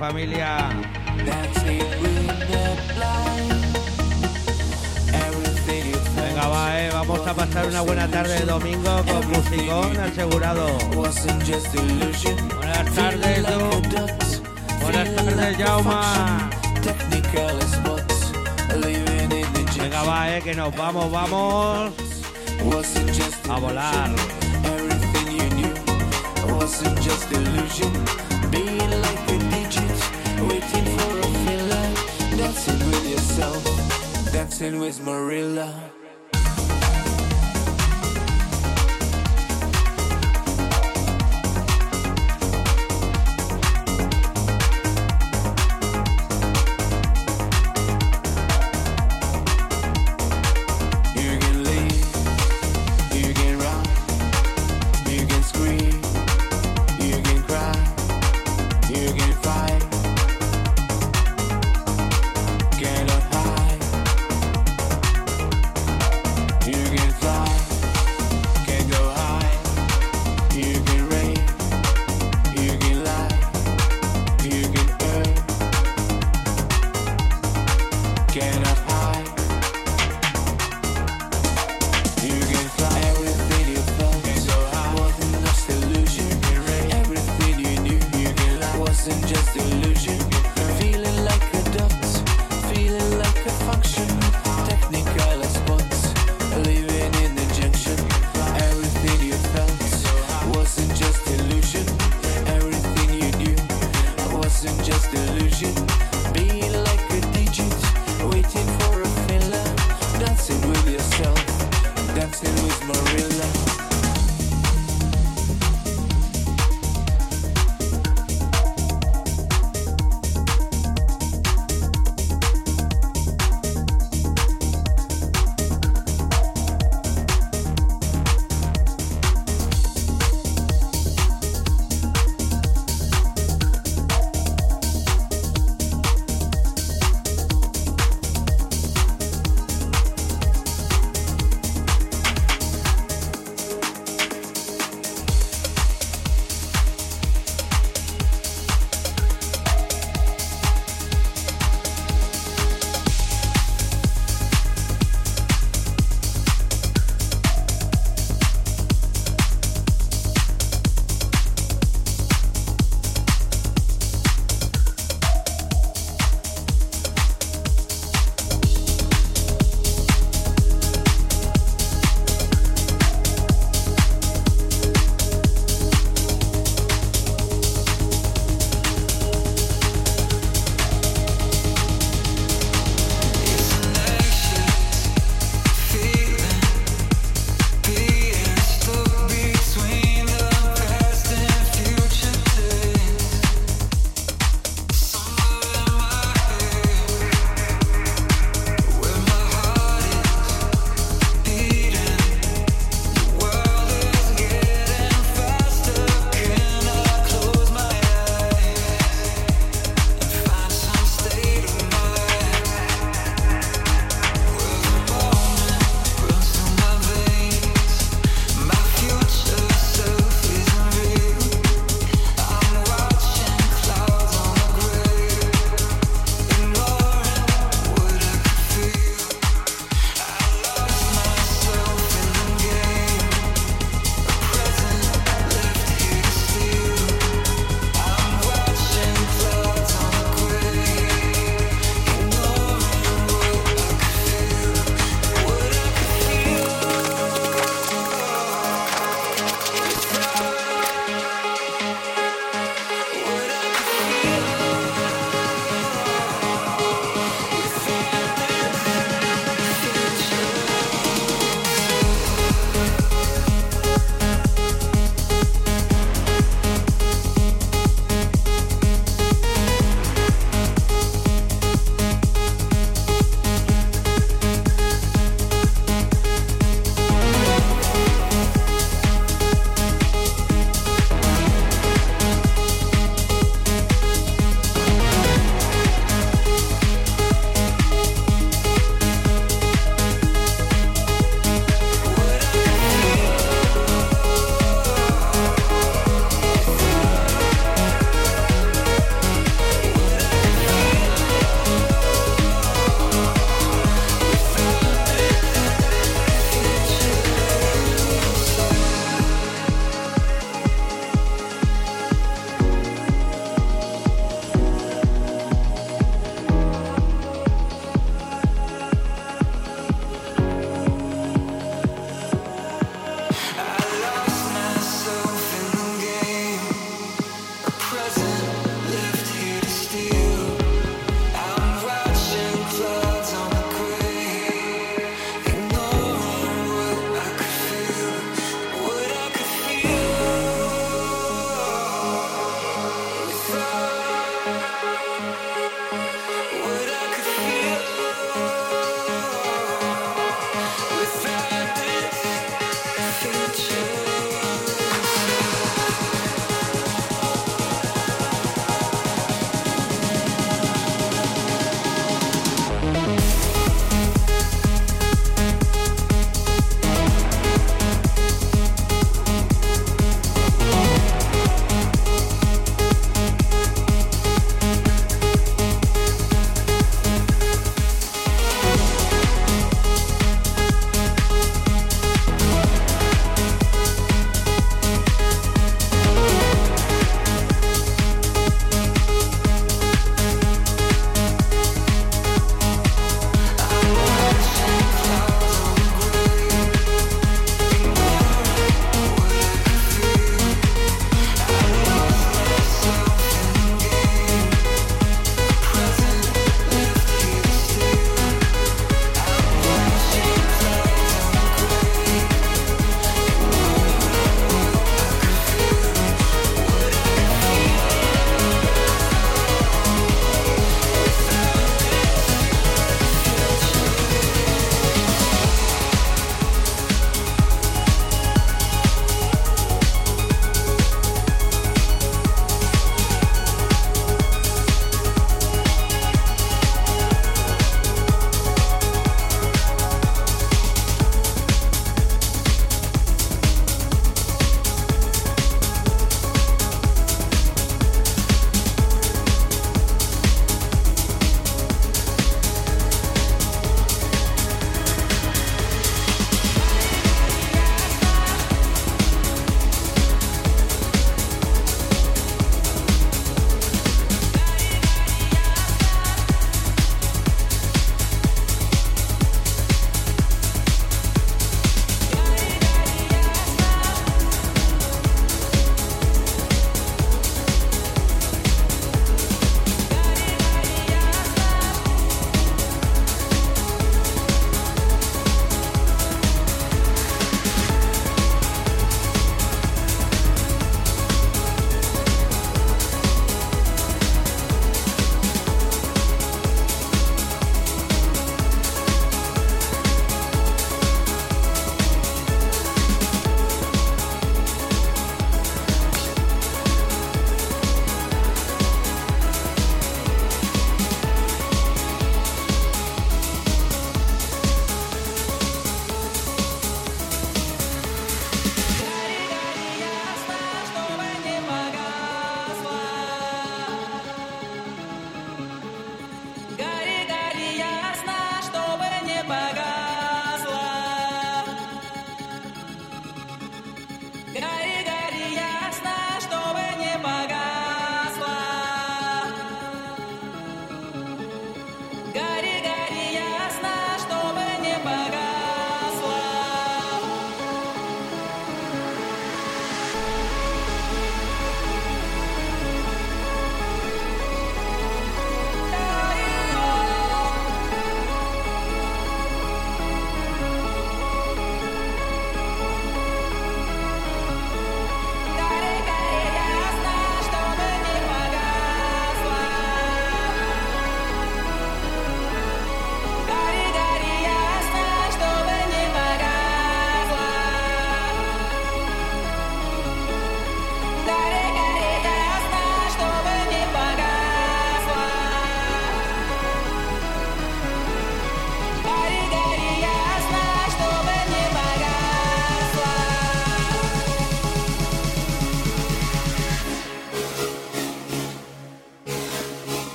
familia. Venga, va, eh. Vamos a pasar una buena tarde de domingo con musicón asegurado. Buenas tardes, tú. Buenas tardes, Jauma. Venga, va, eh, que nos vamos, vamos. A volar. wasn't just illusion dancing with yourself, dancing with Marilla.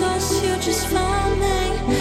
Lost, you just found me.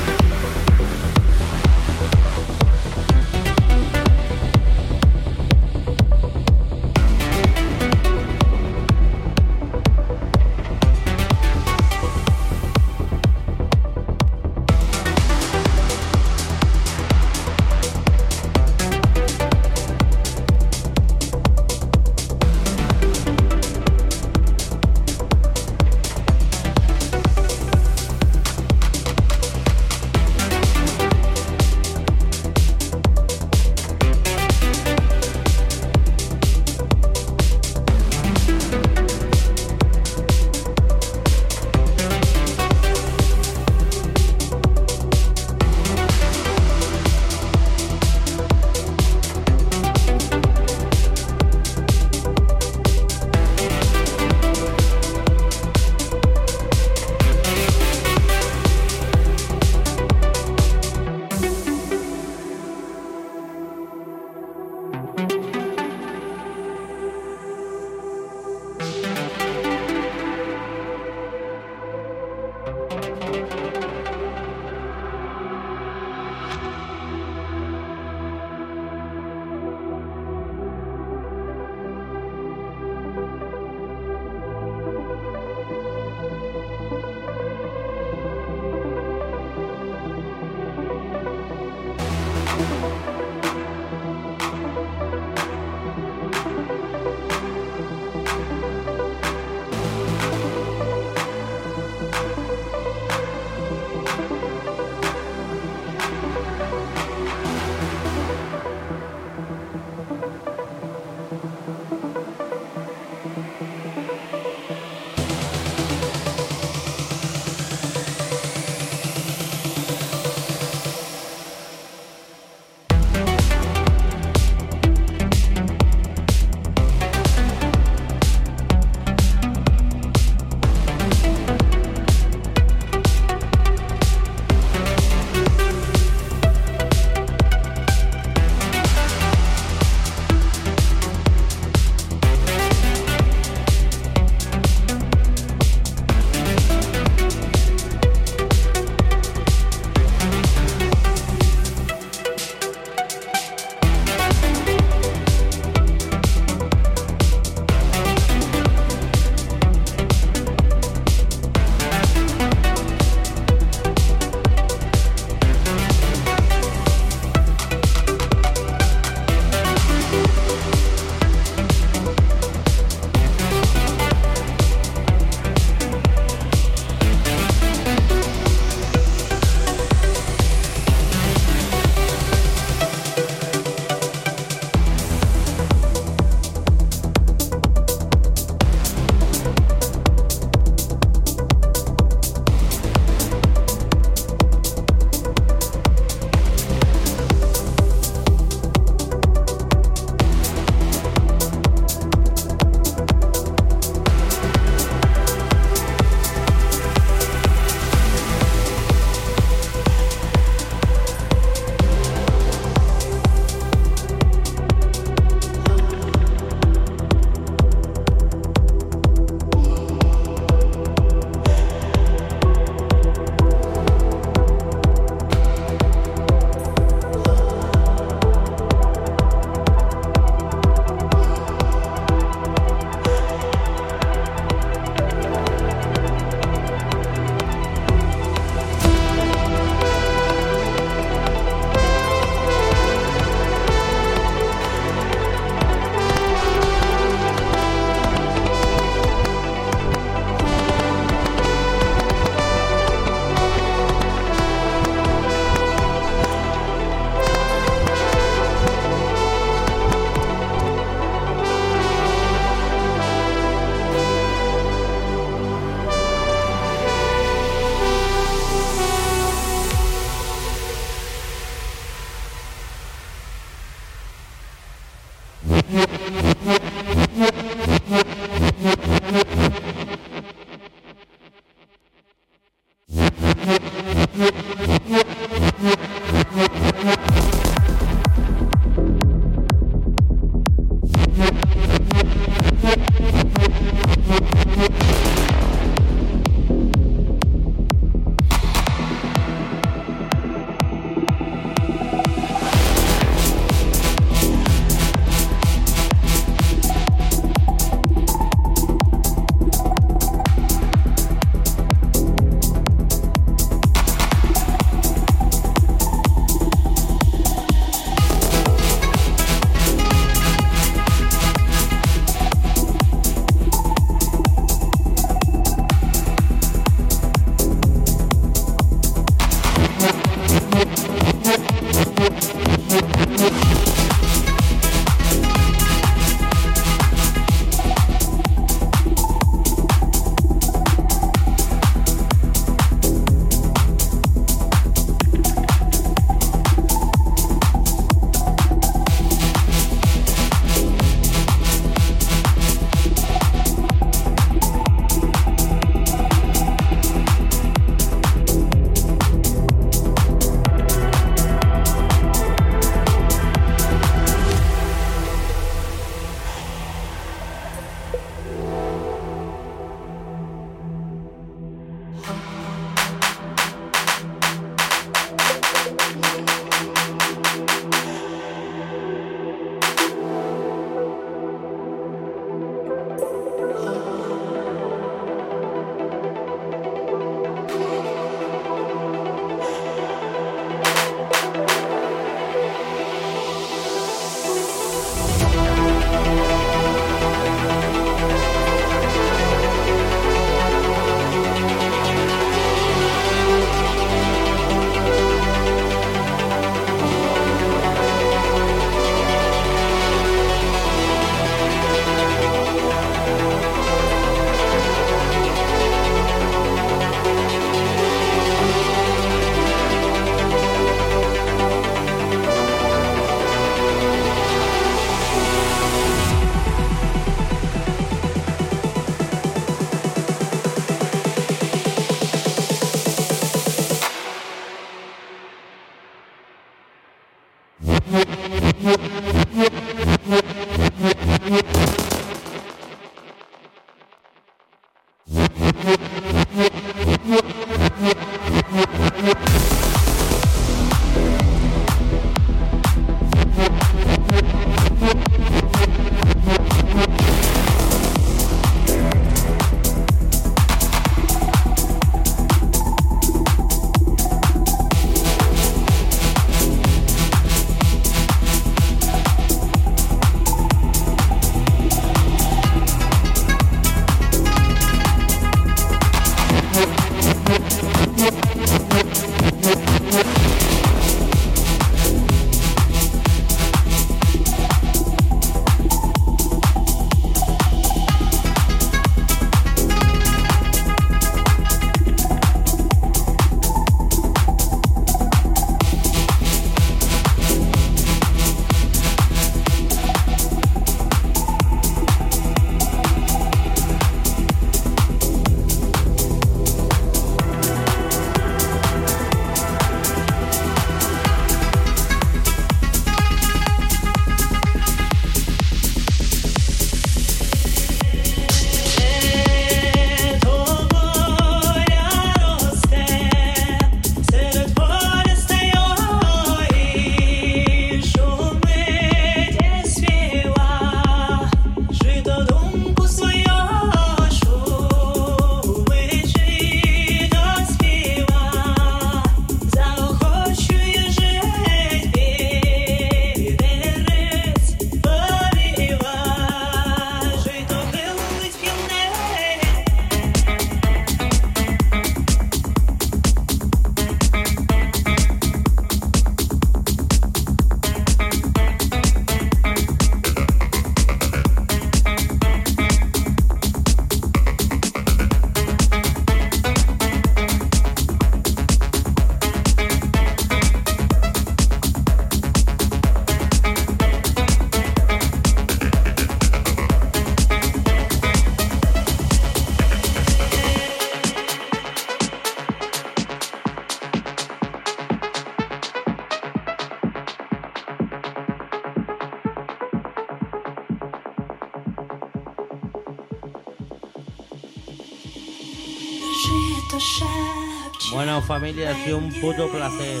familia ha sido un puto placer.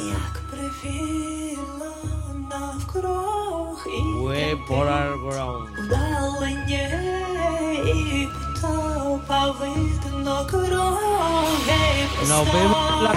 Way Polar Brown. Nos vemos la